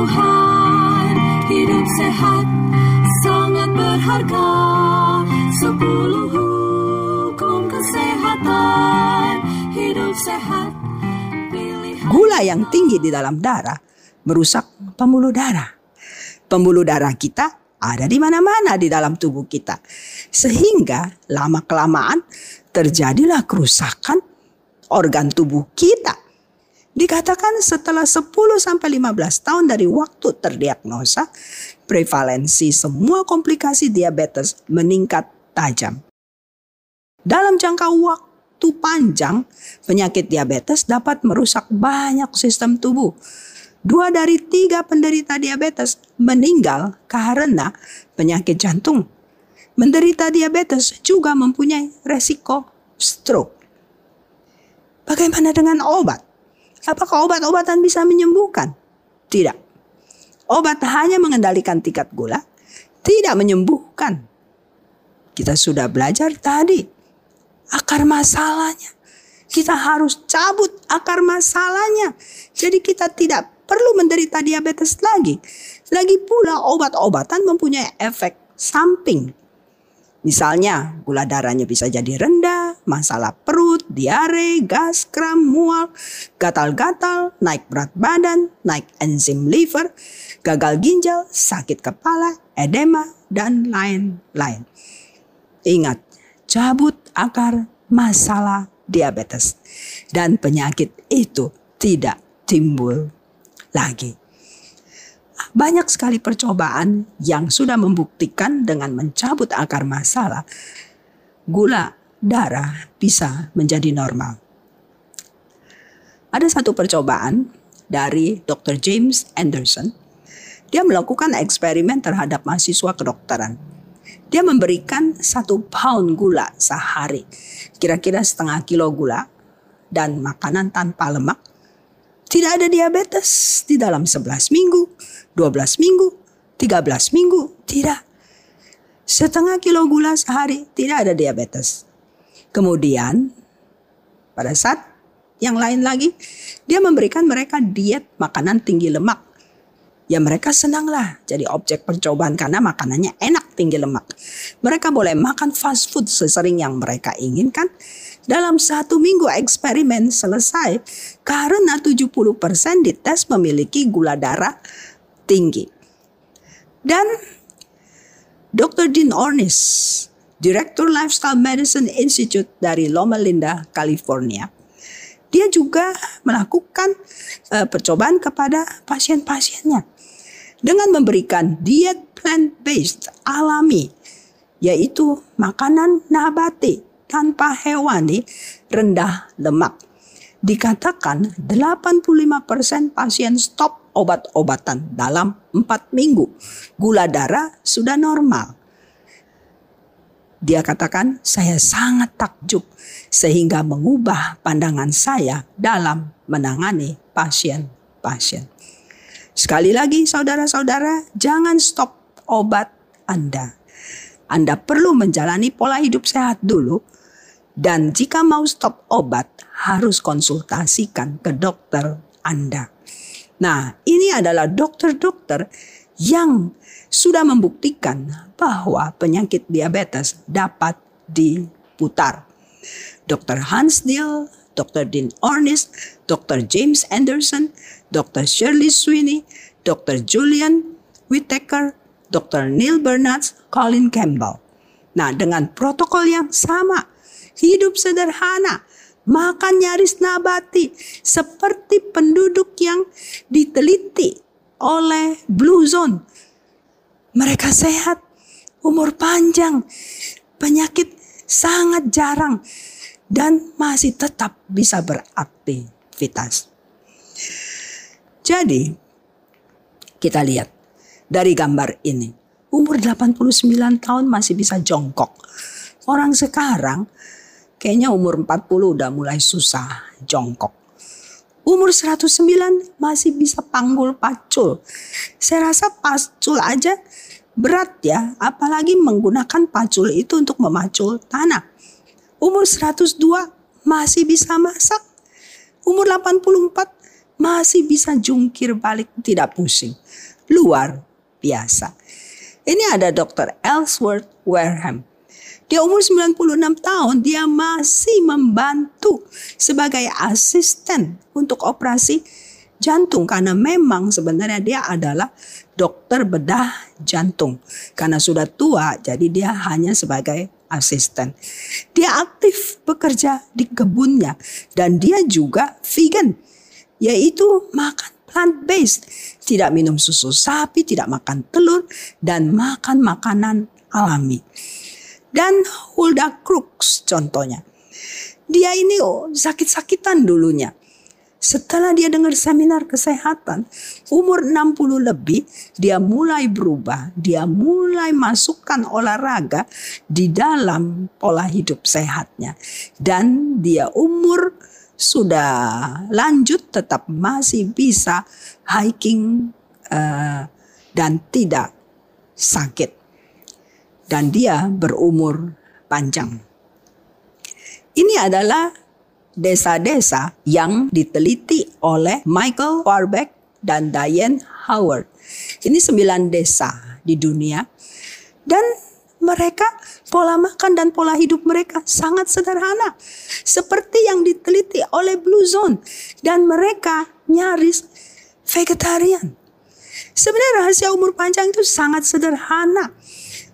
Tuhan hidup sehat sangat berharga sepuluh hukum kesehatan hidup sehat Gula yang tinggi di dalam darah merusak pembuluh darah. Pembuluh darah kita ada di mana-mana di dalam tubuh kita. Sehingga lama-kelamaan terjadilah kerusakan organ tubuh kita. Dikatakan setelah 10 sampai 15 tahun dari waktu terdiagnosa, prevalensi semua komplikasi diabetes meningkat tajam. Dalam jangka waktu panjang, penyakit diabetes dapat merusak banyak sistem tubuh. Dua dari tiga penderita diabetes meninggal karena penyakit jantung. Menderita diabetes juga mempunyai resiko stroke. Bagaimana dengan obat? Apakah obat-obatan bisa menyembuhkan? Tidak. Obat hanya mengendalikan tingkat gula, tidak menyembuhkan. Kita sudah belajar tadi akar masalahnya. Kita harus cabut akar masalahnya. Jadi kita tidak perlu menderita diabetes lagi. Lagi pula obat-obatan mempunyai efek samping. Misalnya gula darahnya bisa jadi rendah, masalah perut, diare, gas, kram, mual, gatal-gatal, naik berat badan, naik enzim liver, gagal ginjal, sakit kepala, edema, dan lain-lain. Ingat, cabut akar masalah diabetes dan penyakit itu tidak timbul lagi. Banyak sekali percobaan yang sudah membuktikan dengan mencabut akar masalah, gula darah bisa menjadi normal. Ada satu percobaan dari Dr. James Anderson. Dia melakukan eksperimen terhadap mahasiswa kedokteran. Dia memberikan satu pound gula sehari, kira-kira setengah kilo gula, dan makanan tanpa lemak tidak ada diabetes di dalam 11 minggu, 12 minggu, 13 minggu, tidak. Setengah kilo gula sehari tidak ada diabetes. Kemudian pada saat yang lain lagi, dia memberikan mereka diet makanan tinggi lemak. Ya mereka senanglah jadi objek percobaan karena makanannya enak tinggi lemak. Mereka boleh makan fast food sesering yang mereka inginkan dalam satu minggu eksperimen selesai karena 70% dites memiliki gula darah tinggi. Dan Dr. Dean Ornish, Direktur Lifestyle Medicine Institute dari Loma Linda, California. Dia juga melakukan uh, percobaan kepada pasien-pasiennya dengan memberikan diet plant-based alami, yaitu makanan nabati tanpa hewani rendah lemak. Dikatakan 85% pasien stop obat-obatan dalam 4 minggu. Gula darah sudah normal. Dia katakan, saya sangat takjub sehingga mengubah pandangan saya dalam menangani pasien-pasien. Sekali lagi saudara-saudara, jangan stop obat Anda. Anda perlu menjalani pola hidup sehat dulu dan jika mau stop obat, harus konsultasikan ke dokter Anda. Nah, ini adalah dokter-dokter yang sudah membuktikan bahwa penyakit diabetes dapat diputar. Dr. Hans Diel, Dr. Dean Ornish, Dr. James Anderson, Dr. Shirley Sweeney, Dr. Julian Whittaker, Dr. Neil Bernards, Colin Campbell. Nah, dengan protokol yang sama, hidup sederhana, makan nyaris nabati seperti penduduk yang oleh Blue Zone. Mereka sehat, umur panjang, penyakit sangat jarang dan masih tetap bisa beraktivitas. Jadi, kita lihat dari gambar ini. Umur 89 tahun masih bisa jongkok. Orang sekarang kayaknya umur 40 udah mulai susah jongkok. Umur 109 masih bisa panggul pacul. Saya rasa pacul aja berat ya, apalagi menggunakan pacul itu untuk memacul tanah. Umur 102 masih bisa masak. Umur 84 masih bisa jungkir balik tidak pusing. Luar biasa. Ini ada Dr. Ellsworth Wareham. Dia umur 96 tahun, dia masih membantu sebagai asisten untuk operasi jantung karena memang sebenarnya dia adalah dokter bedah jantung. Karena sudah tua, jadi dia hanya sebagai asisten. Dia aktif bekerja di kebunnya dan dia juga vegan yaitu makan plant based, tidak minum susu sapi, tidak makan telur dan makan makanan alami. Dan Hulda Crooks contohnya. Dia ini oh, sakit-sakitan dulunya. Setelah dia dengar seminar kesehatan, umur 60 lebih, dia mulai berubah. Dia mulai masukkan olahraga di dalam pola hidup sehatnya. Dan dia umur sudah lanjut tetap masih bisa hiking uh, dan tidak sakit. Dan dia berumur panjang. Ini adalah desa-desa yang diteliti oleh Michael Warbeck dan Diane Howard. Ini sembilan desa di dunia. Dan mereka pola makan dan pola hidup mereka sangat sederhana. Seperti yang diteliti oleh Blue Zone. Dan mereka nyaris vegetarian. Sebenarnya rahasia umur panjang itu sangat sederhana.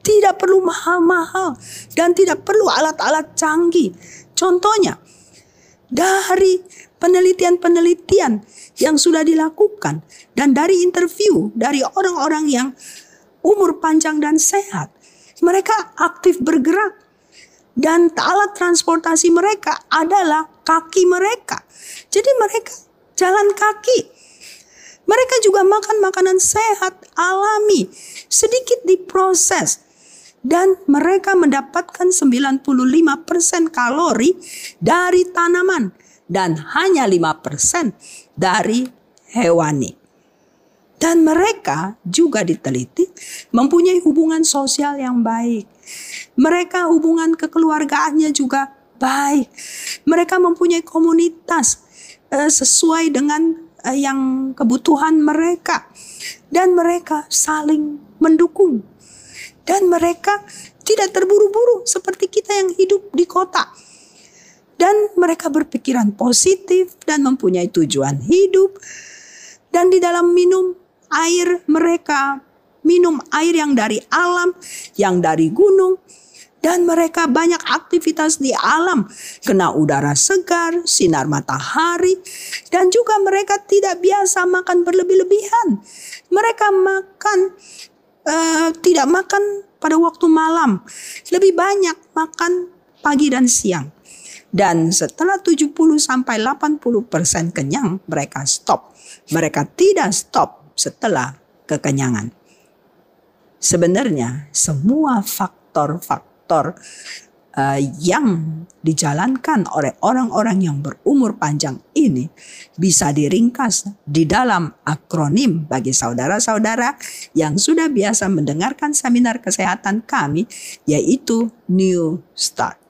Tidak perlu mahal-mahal dan tidak perlu alat-alat canggih. Contohnya, dari penelitian-penelitian yang sudah dilakukan dan dari interview dari orang-orang yang umur panjang dan sehat, mereka aktif bergerak. Dan alat transportasi mereka adalah kaki mereka. Jadi mereka jalan kaki. Mereka juga makan makanan sehat, alami, sedikit diproses. Dan mereka mendapatkan 95% kalori dari tanaman dan hanya 5% dari hewani. Dan mereka juga diteliti mempunyai hubungan sosial yang baik. Mereka hubungan kekeluargaannya juga baik. Mereka mempunyai komunitas uh, sesuai dengan uh, yang kebutuhan mereka. Dan mereka saling mendukung. Dan mereka tidak terburu-buru seperti kita yang hidup di kota. Dan mereka berpikiran positif dan mempunyai tujuan hidup. Dan di dalam minum air mereka minum air yang dari alam, yang dari gunung, dan mereka banyak aktivitas di alam, kena udara segar, sinar matahari, dan juga mereka tidak biasa makan berlebih-lebihan. Mereka makan uh, tidak makan pada waktu malam, lebih banyak makan pagi dan siang. Dan setelah 70 sampai 80% kenyang, mereka stop. Mereka tidak stop setelah kekenyangan. Sebenarnya semua faktor-faktor uh, yang dijalankan oleh orang-orang yang berumur panjang ini bisa diringkas di dalam akronim bagi saudara-saudara yang sudah biasa mendengarkan seminar kesehatan kami yaitu New Start.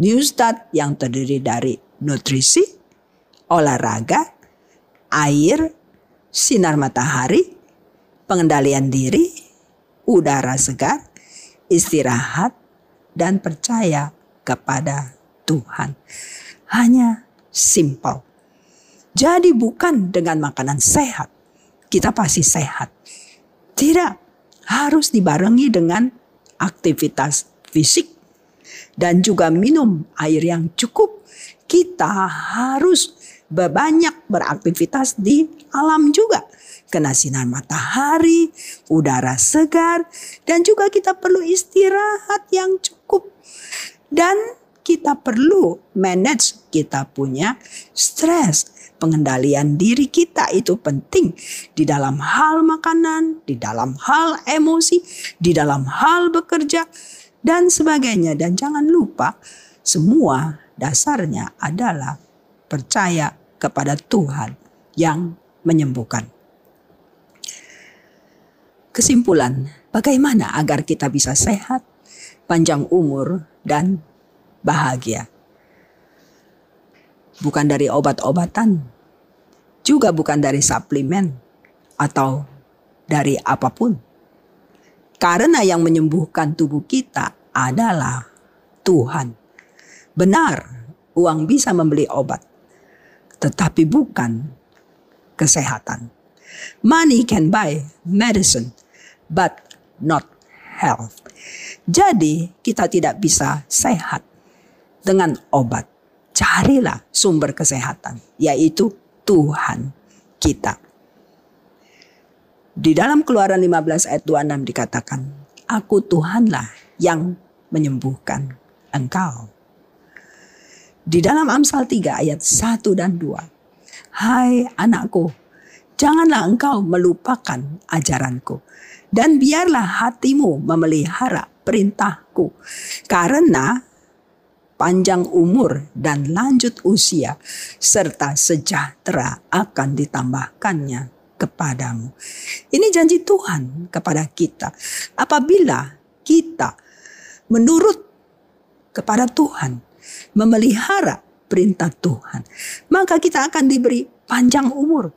New Start yang terdiri dari nutrisi, olahraga, air, sinar matahari, pengendalian diri, udara segar, istirahat, dan percaya kepada Tuhan. Hanya simple. Jadi bukan dengan makanan sehat, kita pasti sehat. Tidak, harus dibarengi dengan aktivitas fisik dan juga minum air yang cukup kita harus banyak beraktivitas di alam juga. Kena sinar matahari, udara segar, dan juga kita perlu istirahat yang cukup. Dan kita perlu manage kita punya stres. Pengendalian diri kita itu penting di dalam hal makanan, di dalam hal emosi, di dalam hal bekerja, dan sebagainya. Dan jangan lupa, semua dasarnya adalah percaya kepada Tuhan yang menyembuhkan. Kesimpulan, bagaimana agar kita bisa sehat, panjang umur, dan bahagia? Bukan dari obat-obatan, juga bukan dari suplemen, atau dari apa pun. Karena yang menyembuhkan tubuh kita adalah Tuhan. Benar, uang bisa membeli obat, tetapi bukan kesehatan. Money can buy medicine, but not health. Jadi kita tidak bisa sehat dengan obat. Carilah sumber kesehatan, yaitu Tuhan kita. Di dalam keluaran 15 ayat 26 dikatakan, Aku Tuhanlah yang menyembuhkan engkau. Di dalam Amsal 3 ayat 1 dan 2, Hai anakku, janganlah engkau melupakan ajaranku dan biarlah hatimu memelihara perintahku. Karena panjang umur dan lanjut usia serta sejahtera akan ditambahkannya kepadamu. Ini janji Tuhan kepada kita. Apabila kita menurut kepada Tuhan, memelihara perintah Tuhan, maka kita akan diberi panjang umur,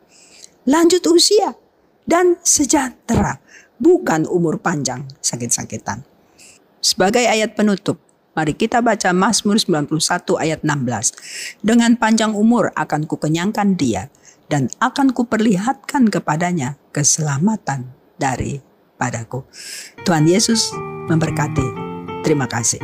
lanjut usia, dan sejahtera bukan umur panjang sakit-sakitan. Sebagai ayat penutup, mari kita baca Mazmur 91 ayat 16. Dengan panjang umur akan kukenyangkan dia dan akan kuperlihatkan kepadanya keselamatan daripadaku. Tuhan Yesus memberkati. Terima kasih.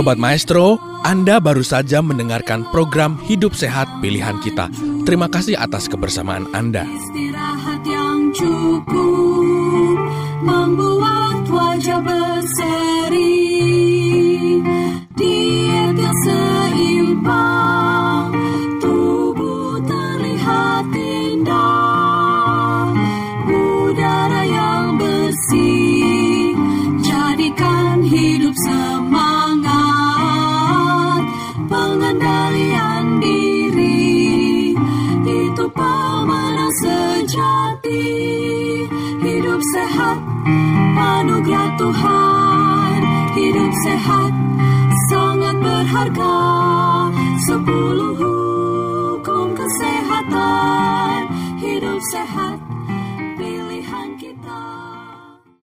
Sobat Maestro, Anda baru saja mendengarkan program Hidup Sehat Pilihan Kita. Terima kasih atas kebersamaan Anda. Anugerah Tuhan. Hidup sehat, sangat berharga. Sepuluh